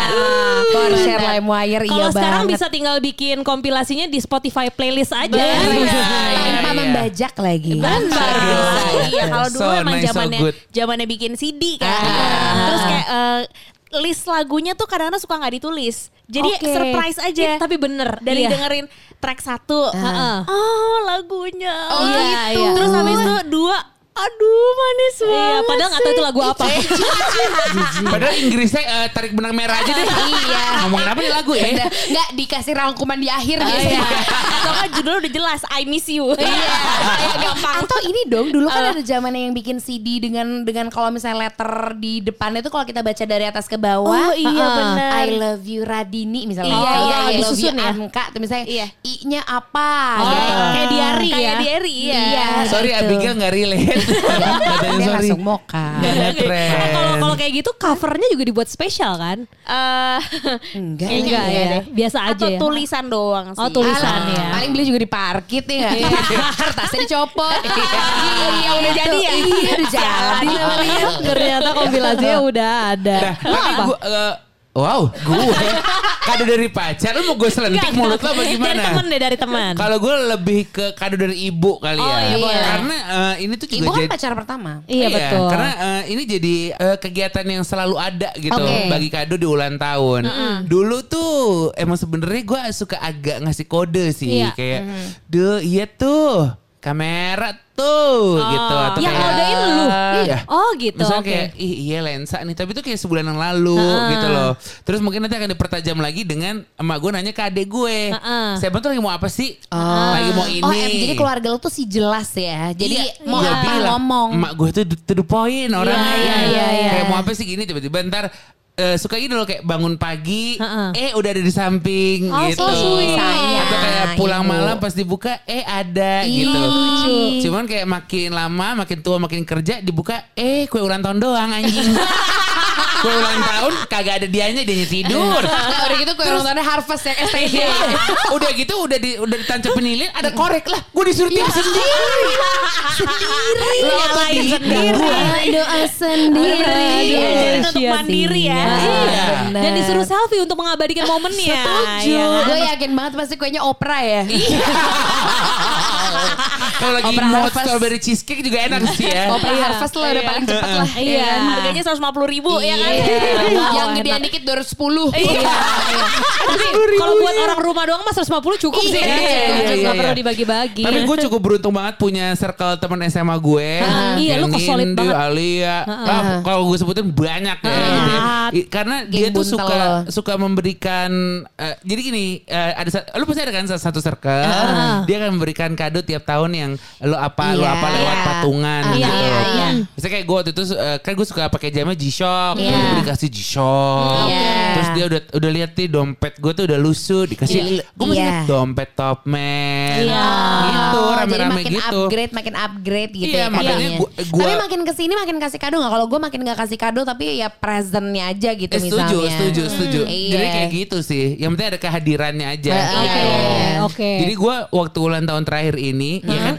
For share LimeWire iya Kalau sekarang banget. bisa tinggal bikin kompilasinya di Spotify playlist aja. Bener. Iya, Tanpa iya. membajak lagi. Benar. Iya, kalau dulu emang zamannya zamannya bikin CD kan. Ah. Terus kayak eh, list lagunya tuh kadang-kadang suka nggak ditulis. Jadi Oke. surprise aja. Iya, tapi bener. dari Iya. dengerin track satu, Heeh. oh lagunya. Oh, Iya, gitu. iya. Terus habis itu dua, aduh manis banget. Iya, padahal nggak tahu itu lagu apa. Padahal Inggrisnya eh, tarik benang merah aja deh. Iya. Ngomongin apa nih lagu ya? Nggak dikasih rangkuman di akhir Oh, biasanya. iya. Atau kan judulnya udah jelas, I miss you. Iya, gampang. Atau ini dong, dulu kan ada zamannya yang bikin CD dengan dengan kalau misalnya letter di depannya tuh kalau kita baca dari atas ke bawah, Oh, iya, uh-uh, bener. I love you Radini misalnya. Iya, Atau iya, I love you disusun ya? Anka, tuh misalnya Iya. I-nya apa Oh, gitu. kayak diary ya. Kayak diary, iya. Iya. Sorry gitu. Abigail gak relate. Katanya sorry. langsung moka. Nah. Kalau kalau kayak gitu covernya juga dibuat spesial kan? Eh, Enggak. Enggak enggak ya, deh. biasa aja atau ya. tulisan doang sih. Oh, tulisan Alah, ya. Paling beli juga di parkit ya. Kertasnya dicopot. Iya, udah jadi ya? Iya, udah jadi. Ternyata kompilasinya udah ada. Nah, tapi wow, gue kado dari pacar, lu mau gue selentik mulut lo Dari bagaimana? temen deh, dari teman. Kalau gue lebih ke kado dari ibu kali Oh, ya. iya, boleh. Karena eh, ini tuh juga Ibu kan jadi pacar pertama. Iya, betul. Karena eh, ini jadi eh, kegiatan yang selalu ada gitu Oke. bagi kado di ulang tahun. Dulu tuh emang sebenarnya gue suka agak ngasih kode sih Iya. kayak, duh iya tuh kamera tuh gitu atau yang kayak, ngodein lu? Iya. Oh gitu, Misalnya oke. kayak ih iya lensa nih tapi itu kayak sebulan yang lalu gitu loh. Terus mungkin nanti akan dipertajam lagi dengan emak gue nanya ke adek gue. Heeh. Saya tuh lagi mau apa sih? Lagi mau ini. Oh, em, jadi keluarga lu tuh sih jelas ya. Jadi Iya, mau gua apa bilang, ngomong. Emak gue tuh to the point orangnya. iya, iya, iya. Kayak mau apa sih gini tiba-tiba ntar eh, suka gini loh kayak bangun pagi, Heeh. eh udah ada di samping Oh, gitu. so sweet. Atau kayak pulang ibu. malam pas dibuka, eh ada Ih, gitu. lucu. Cuman kayak makin lama, makin tua, makin kerja dibuka, eh kue ulang tahun doang anjing. kue ulang tahun kagak ada dianya, dianya tidur. Nah, udah gitu kue ulang tahunnya harvest yang STJ. Iya. udah gitu udah di udah ditancapin lilin ada korek lah. Gue disuruh tiup sendiri. sendiri. Lo Nyalain sendiri. sendiri. Doa sendiri. Diajarin untuk mandiri ya. Iya. Dan disuruh selfie untuk mengabadikan momennya. Setuju. Iya? Gue yakin banget pasti kuenya opera ya. Kalau lagi Opera mau Harvest. strawberry cheesecake juga enak sih ya. Opera harvest lah udah paling cepet lah. Iya. Harganya 150 ribu ya kan? Iya. Yang gedean dikit 210. Iya. Tapi kalau buat orang rumah doang mah 150 cukup sih. Iya, ya. iya, iya, perlu iya. dibagi-bagi. Tapi gue cukup beruntung banget punya circle teman SMA gue. Iya, lu kok solid banget. Alia. Ah, kalau gue sebutin banyak ya. gitu ya. Karena dia tuh suka suka memberikan. eh, jadi gini, eh, ada lu pasti ada kan satu circle. Dia akan memberikan kado tiap tiap tahun yang lo apa lo Iya. apa lewat Iya. patungan Ah, gitu. iya, iya. Misalnya kayak gue waktu itu eh, kan gue suka pakai jamnya G-Shock, Iya. gue dikasih G-Shock. Iya. Terus dia udah udah lihat nih dompet gue tuh udah lusuh dikasih Iya. gue masih ingat dompet top man. Iya. Gitu Oh, jadi rame-rame makin gitu. upgrade, makin upgrade gitu Iya, ya makanya kadonya. gua- gua- tapi makin ke sini makin kasih kado nggak? Kalau gue makin nggak kasih kado tapi ya presentnya aja gitu Eh, setuju, misalnya. setuju, setuju. Iya. Jadi kayak gitu sih. Yang penting ada kehadirannya aja. Oke, gitu. Oke, oke. Jadi gue waktu ulang tahun terakhir ini, ya kan,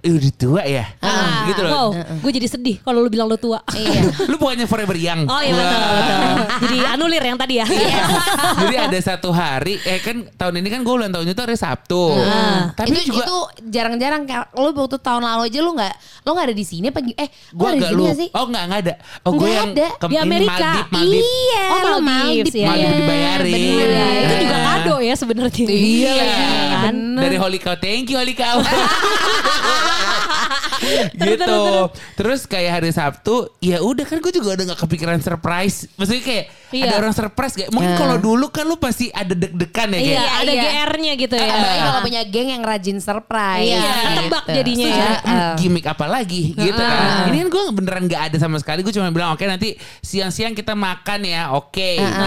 eh, udah tua ya, gitu loh. Wow, gue jadi sedih kalau lu bilang lu tua. Iya. Lu bukannya forever young. Oh iya betul, betul. Jadi anulir yang tadi ya. Jadi ada satu hari, eh kan tahun ini kan gue ulang tahunnya tuh hari Sabtu. Tapi itu juga itu jarang-jarang kayak lu waktu tahun lalu aja lu nggak lu nggak ada di sini apa eh gue ada di sini lu. nggak sih? Oh nggak nggak ada. Oh gue yang ada. ke Di ini Amerika. Maldip, Maldip. Iya, Oh, lu Maldives, Maldip, ya. Maldip dibayarin. bener. Itu juga Iya. kado ya sebenarnya. Iya, bener. Dari Holy Cow, thank you Holy Cow. gitu. Terus kayak hari Sabtu, ya udah kan gue juga udah gak kepikiran surprise. Maksudnya kayak Iya. ada orang surprise kayak mungkin kalau dulu kan lu pasti ada deg-degan ya Iya, kayak. ada iya. GR-nya gitu ya. Apalagi kalau punya geng yang rajin surprise. Iya, gitu. ketebak jadinya ya. Terus, hmm, gimmick apa lagi gitu kan. Ini kan gue beneran gak ada sama sekali. Gue cuma bilang oke nanti siang-siang kita makan ya. Oke gitu.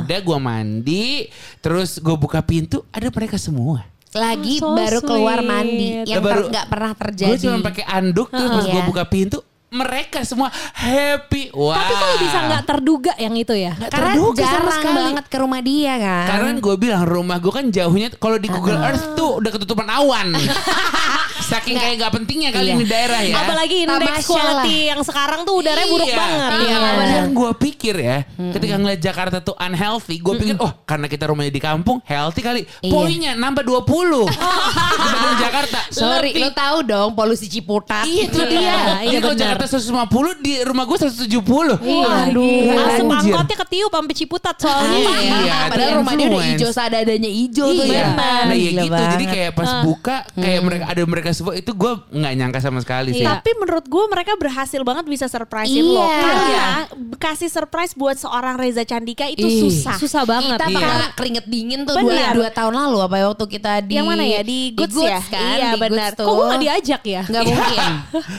Udah gue mandi. Terus gue buka pintu. Ada mereka semua. Lagi Oh, so baru keluar sweet. mandi yang ter- nggak pernah terjadi. Gue cuma pakai anduk terus pas gue Iya. buka pintu. Mereka semua happy. Wah. Tapi kok bisa nggak terduga yang itu ya? Nggak Karena terduga sama jarang sekali. banget ke rumah dia kan. Karena gue bilang rumah gue kan jauhnya kalau di Google Earth tuh udah ketutupan awan. Saking kayak gak pentingnya kali Iya. ini daerah ya. Apalagi indeks quality yang sekarang tuh udaranya buruk Iya. banget. Iya. ya kan? Yang gue pikir ya, ketika ngeliat Jakarta tuh unhealthy, gue pikir, oh karena kita rumahnya di kampung, healthy kali. Iya. Poinnya nambah 20 dibanding Jakarta. Sorry, Lebih- lu tahu dong polusi Ciputat. Iya itu Iya, dia. iya Iya kalau. Jakarta 150 di rumah gue 170. Iya. Waduh. Asap Anjir. angkotnya ketiup sampai Ciputat soalnya. Iya, Padahal rumah dia udah hijau sadadanya hijau tuh Iya. ya. Nah iya gitu. Jadi kayak pas buka kayak mereka ada mereka semua itu gue nggak nyangka sama sekali sih. Tapi menurut gue mereka berhasil banget bisa surprisein Iya. lo. Karena kasih surprise buat seorang Reza Candika itu Ih. susah. Susah banget. kita Iya. keringet dingin tuh dua, tahun lalu apa ya waktu kita di Yang mana ya? Di Goods ya? kan? Iya, Di benar. Goods tuh. Kok gue gak diajak ya? Nggak mungkin.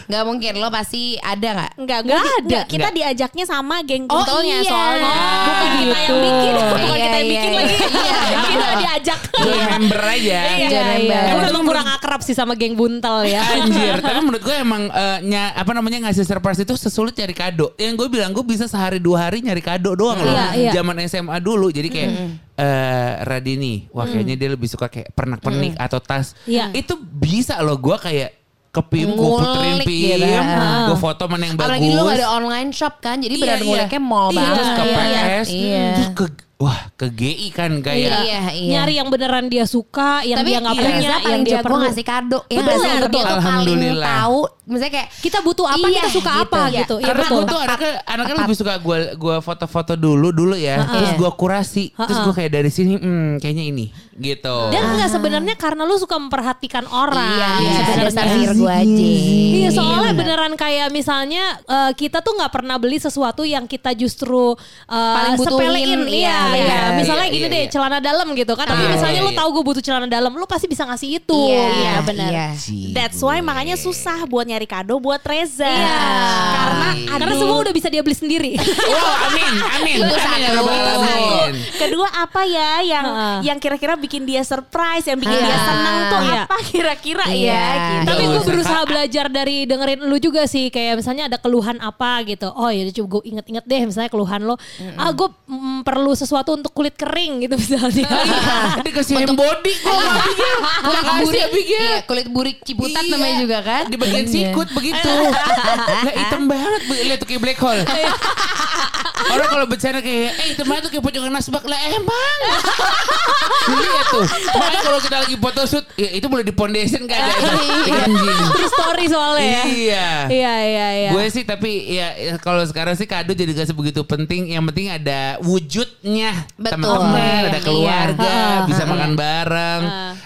Nggak mungkin. Lo pasti ada nggak? Enggak, Nggak gua di- ada. nggak, kita Nggak. diajaknya sama geng Oh, buntolnya iya. soalnya. Oh, Bukan kita gitu. yang bikin, bukan Iya, kita yang iya, bikin iya. lagi. Iya, kita diajak. Gue member aja. Iya, Jangan iya. banget. Emang memang kurang akrab sih sama geng buntel ya. Anjir, tapi menurut gue emang eh, nya, apa namanya ngasih surprise itu sesulit cari kado. Yang gue bilang gue bisa sehari dua hari nyari kado doang loh. Iya, iya. Zaman SMA dulu, jadi kayak eh, Radini, wah kayaknya dia lebih suka kayak pernak-pernik atau tas. Iya. Itu bisa loh gue kayak ke PIM, gue puterin gitu. PIM, gue foto mana yang bagus. Apalagi lu gak ada online shop kan. Jadi Iya, benar iya. mall Iya, banget. Terus ke Iya, PS, Iya. terus ke wah ke GI kan kayak Iya, iya. Nyari yang beneran dia suka, yang Tapi dia nggak Reza punya, paling yang dia jago perlu. ngasih kado. Ya Betul, sih? betul. Alhamdulillah. tahu. Misalnya kayak Kita butuh apa, Iya, kita suka gitu. apa Iya. gitu. Iya Karena betul. gue tuh anaknya anaknya lebih suka gue gua foto-foto dulu dulu ya, terus gue kurasi, terus gue kayak dari sini, hmm, kayaknya ini, gitu. Dan enggak sebenarnya karena lu suka memperhatikan orang. Iya, Iya, sebenarnya. Virgo aja. Iya soalnya beneran kayak misalnya eh, kita tuh nggak pernah beli sesuatu yang kita justru eh, Paling butuhin, sepelein. iya, Iya, iya. iya. Misalnya Iya, gini iya, deh iya. celana dalam gitu kan. Tapi Iya, misalnya iya, lu iya. tahu gue butuh celana dalam, lu pasti bisa ngasih itu. Iya, Iya, benar. iya. That's why makanya susah buat nyari kado buat Reza. Iya. Karena Karena semua udah bisa dia beli sendiri. Wow, amin, amin. Itu amin, satu. ya Alamin. Kedua apa ya yang yang kira-kira bikin dia surprise, yang bikin Ah. dia senang tuh Iya. apa kira-kira Iya. ya gitu. Tapi Nggak gue usah, berusaha belajar dari dengerin lu juga sih kayak misalnya ada keluhan apa gitu. Oh ya coba gue inget-inget deh misalnya keluhan lo. Ah gue mm, perlu sesuatu untuk kulit kering gitu misalnya. Dikasih hand body nggak pikir. kulit burik, ya pikir. iya, kulit burik ciputat Iya. namanya juga kan. Di bagian Iya. sikut begitu. Lah hitam banget. Lihat tuh kayak black hole. Orang kalau bercanda kayak, eh banget tuh kayak pojokan nasbak. Lah emang. Lihat tuh. Makanya kalau kita lagi photoshoot, ya itu boleh di foundation kan. Anjing. True story soalnya ya. Iya. Iya iya iya. Gue sih tapi ya kalau sekarang sih kado jadi gak sebegitu penting. Yang penting ada wujudnya Betul. teman-teman, ada Iya. keluarga, bisa makan bareng.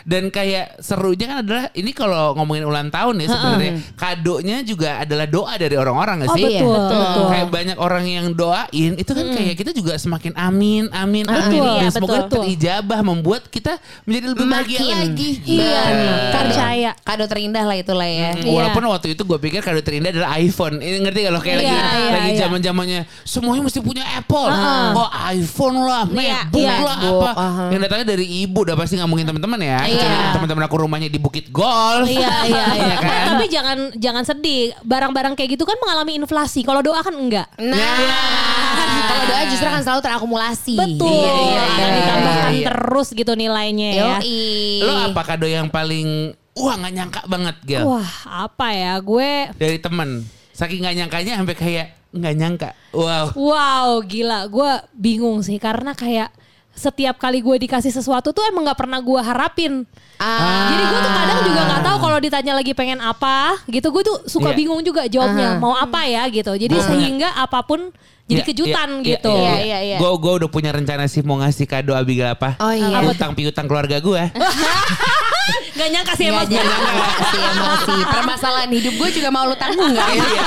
Dan kayak serunya kan adalah ini kalau ngomongin ulang tahun ya sebenarnya kadonya juga adalah doa dari orang-orang gak Oh sih? Iya, betul. betul. Kayak banyak orang yang doain itu kan kayak kita juga semakin amin amin amin Betul, iya, semoga betul. terijabah membuat kita menjadi lebih bahagia lagi. Iya, Bener. percaya. Kado terindah lah itulah ya. Hmm, Walaupun waktu itu gue pikir kado terindah adalah iPhone. Ini ngerti gak lo kayak Iya, lagi iya, lagi iya. zaman zamannya semuanya mesti punya Apple. Oh iPhone lah, MacBook iya. lah MacBook, apa. aha. Yang datangnya dari ibu udah pasti ngomongin teman-teman ya. Iya. Kecuali Teman-teman aku rumahnya di Bukit Golf. Iya iya iya. Iya kan? Tapi jangan jangan sedih. Barang-barang kayak gitu kan mengalami inflasi. Kalau doa kan enggak. Nah, kalau doa justru akan selalu terakumulasi. Betul. Iya, iya, Akan iya, ditambahkan iya, iya. terus gitu nilainya ya. Yoi. Lo apa kado yang paling wah nggak nyangka banget Gel Wah, apa ya? Gue dari temen. Saking nggak nyangkanya sampai kayak nggak nyangka. Wow. wow, gila. Gue bingung sih karena kayak setiap kali gue dikasih sesuatu tuh emang nggak pernah gue harapin. Ah. Jadi gue tuh kadang juga nggak tahu kalau ditanya lagi pengen apa, gitu gue tuh suka Iya. bingung juga jawabnya mau apa ya gitu. Jadi Gua- sehingga apa pun jadi Iya, kejutan iya, gitu. Iya, Iya, iya, iya. Gue gue udah punya rencana sih mau ngasih kado Abigail apa? Oh iya. Utang piutang keluarga gue. Gak nyangka sih Nggak emang. jangan kasih emosi. Permasalahan hidup gue juga mau lu tanggung gak? Iya.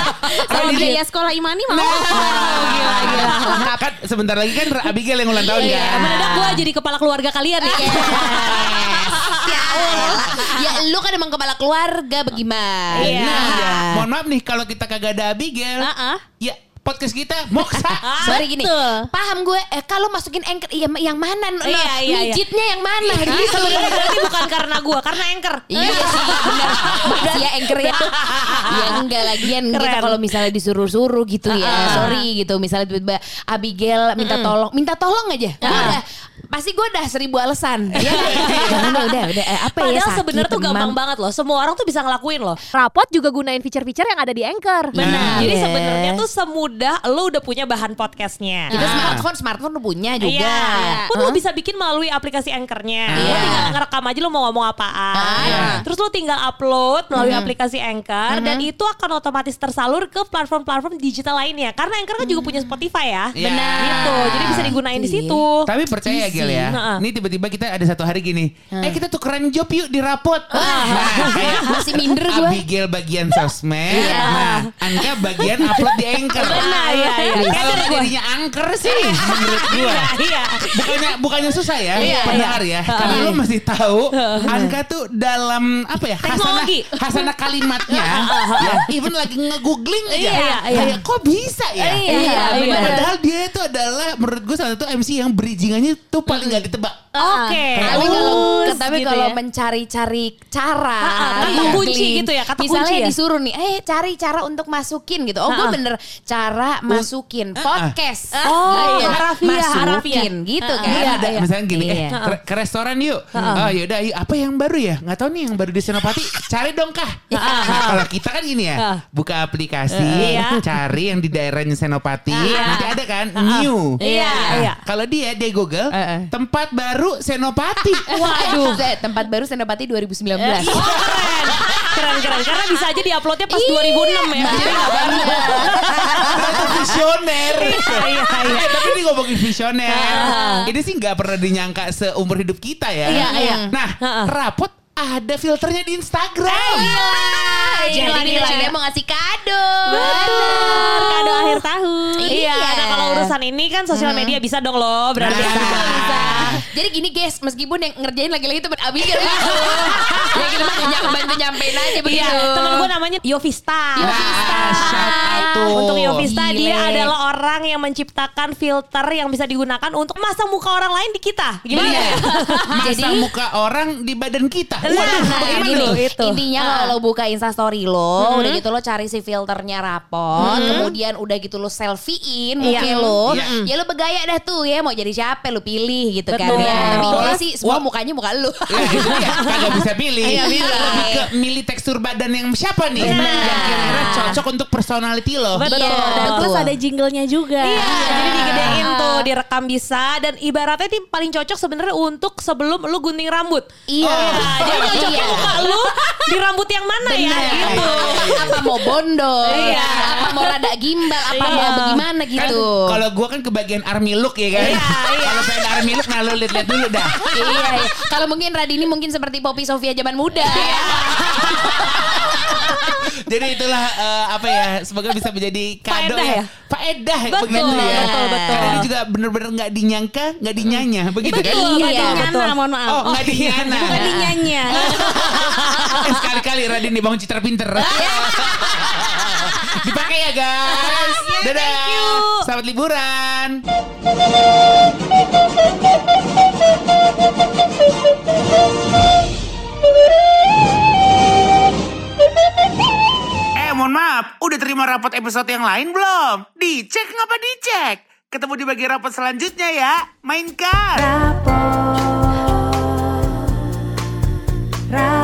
Sama biaya sekolah Imani mau. gila gila. kan sebentar lagi kan Abigail yang ulang tahun kan. mendadak gue jadi kepala keluarga kalian ya. ya. Ya lu kan emang kepala keluarga bagaimana? Iya. Nah, mohon maaf nih kalau kita kagak ada Abigail. Heeh. Ya podcast kita moksa. Sorry gini, paham gue. Eh, kalau masukin anchor, iya, yang mana? Nah, Iya, iya, iya. mijitnya yang mana? Jadi Gitu. sebenarnya berarti bukan karena gue, karena anchor. Iya sih benar. Ya anchor ya. ya enggak lagian kita kalau misalnya disuruh-suruh gitu ya. Sorry gitu. Misalnya tiba-tiba Abigail minta tolong, minta tolong aja. Udah pasti gue udah seribu alasan. Ya, udah, udah, udah. Eh, apa ya? Padahal sakit, sebenarnya tuh gampang banget loh. Semua orang tuh bisa ngelakuin loh. Rapot juga gunain feature-feature yang ada di Anchor. Benar. Iya. Jadi sebenarnya tuh semudah lo udah punya bahan podcastnya. Kita smartphone, smartphone lu punya juga. Iya. Pun lo bisa bikin melalui aplikasi Anchor-nya. Lo Iya. tinggal ngerekam aja lo mau ngomong apaan. Iya. Terus lo tinggal upload melalui aplikasi Anchor dan itu akan otomatis tersalur ke platform-platform digital lainnya. Karena Anchor kan juga punya Spotify ya. Iya. Benar. Gitu. Jadi bisa digunain di situ. Tapi percaya Easy. Gel ya. Heeh. Ini tiba-tiba kita ada satu hari gini. Eh kita tukeran job yuk di rapot. Nah, Masih minder gue. Abigail bagian sosmed. Iya. Nah, Anka bagian upload di Anchor. Benar, iya, iya. Kalau gua. jadinya Anchor sih menurut gua. Iya. Bukannya bukannya susah ya Iya, pendengar ya. Karena lo masih tahu Anka tuh dalam apa ya? Hasanah, Teknologi. hasanah kalimatnya. ya, even lagi nge-googling aja. Iya, iya. Kayak kok bisa ya? Iya, benar. Padahal dia itu adalah menurut gue salah satu MC yang bridgingannya tuh paling gak ditebak. Oke. Tapi kalau tapi gitu kalau ya. mencari-cari cara, kata kunci gitu ya, kata misalnya kunci ya? disuruh nih, eh cari cara untuk masukin gitu. Oh, gue bener cara masukin podcast. Oh, Iya, harafiah, masukin harafiah. gitu kan. Kan ada misalnya gini, Iya. eh ke, ke restoran yuk. Oh yaudah, yuk. apa yang baru ya? Nggak tahu nih yang baru di Senopati. Cari dong kah? Nah, kalau kita kan gini ya, Ah. buka aplikasi, Iya. cari yang di daerahnya Senopati. Nanti ada kan new. Iya, Nah, iya. Kalau dia dia Google Ah, ah. tempat baru Senopati. Waduh, tempat baru Senopati 2019. Oh, keren. Keren keren karena bisa aja diuploadnya pas 2006 ya. Jadi nggak baru. Visioner. Iya, iya. Eh, tapi ini ngomongin visioner. Ini sih nggak pernah dinyangka seumur hidup kita ya. Iya, iya. Nah, rapot ada filternya di Instagram. Jadi Gila, kita gila. dia mau ngasih kado. Bener, kado akhir tahun. Iya. Nah kalau urusan ini kan sosial media bisa dong loh berarti. Bisa. Bisa. Jadi gini guys, meskipun yang ngerjain lagi-lagi temen Abigail gitu. ya kita mah bantu nyampein aja Iya, begitu. temen gue namanya Yovista. Yovista. Ah, shout out tuh. Untuk Yovista Gile. dia adalah orang yang menciptakan filter yang bisa digunakan untuk masang muka orang lain di kita. Gimana? Iya. ya? Masa Jadi muka orang di badan kita. Nah, nah? Itu. Intinya Ah. kalau lo buka instastory lo, udah gitu lo cari si filternya rapot, kemudian udah gitu lo selfiein Iya. lo, Iya. ya lo bergaya dah tuh ya mau jadi siapa lo pilih gitu kan Betul. ya. Tapi intinya sih semua Wah. mukanya muka lo. Ya gitu ya, kagak bisa pilih. Iya, bisa. Lebih ke milih tekstur badan yang siapa nih? Benar. Yang kira-kira cocok untuk personality lo. Betul. Iya. Dan Betul. terus ada jinglenya juga. Iya, jadi digedein tuh, direkam bisa dan ibaratnya ini paling cocok sebenarnya untuk sebelum lu gunting rambut. Iya. Nah, jadi cocoknya Iya. muka lu di rambut yang mana ya Benar. gitu. apa mau bondol, Iya. apa mau rada gimbal, apa Iya. mau bagaimana Kan gitu. kalau gua kan kebagian army look ya kan. Iya, iya. Kalau pengen army look nah lu lihat-lihat dulu dah. iya, iya. Kalau mungkin Radini mungkin seperti Poppy Sofia zaman muda. Jadi itulah eh, apa ya semoga bisa menjadi kado Faedah ya. ya? Faedah Betul, begitu ya. betul, betul. Karena ini juga bener-bener nggak dinyangka, nggak dinyanya, begitu kan? Betul, Iya, betul, nyana, betul. mohon maaf. Oh, nggak dinyana. Bukan dinyanya. Eh, sekali-kali Radin dibangun citra pinter. Dipakai ya guys. Dadah. Selamat liburan. Eh mohon maaf, udah terima rapot episode yang lain belum? Dicek ngapa dicek? Ketemu di bagian rapot selanjutnya ya. Mainkan. Rapor, rapor.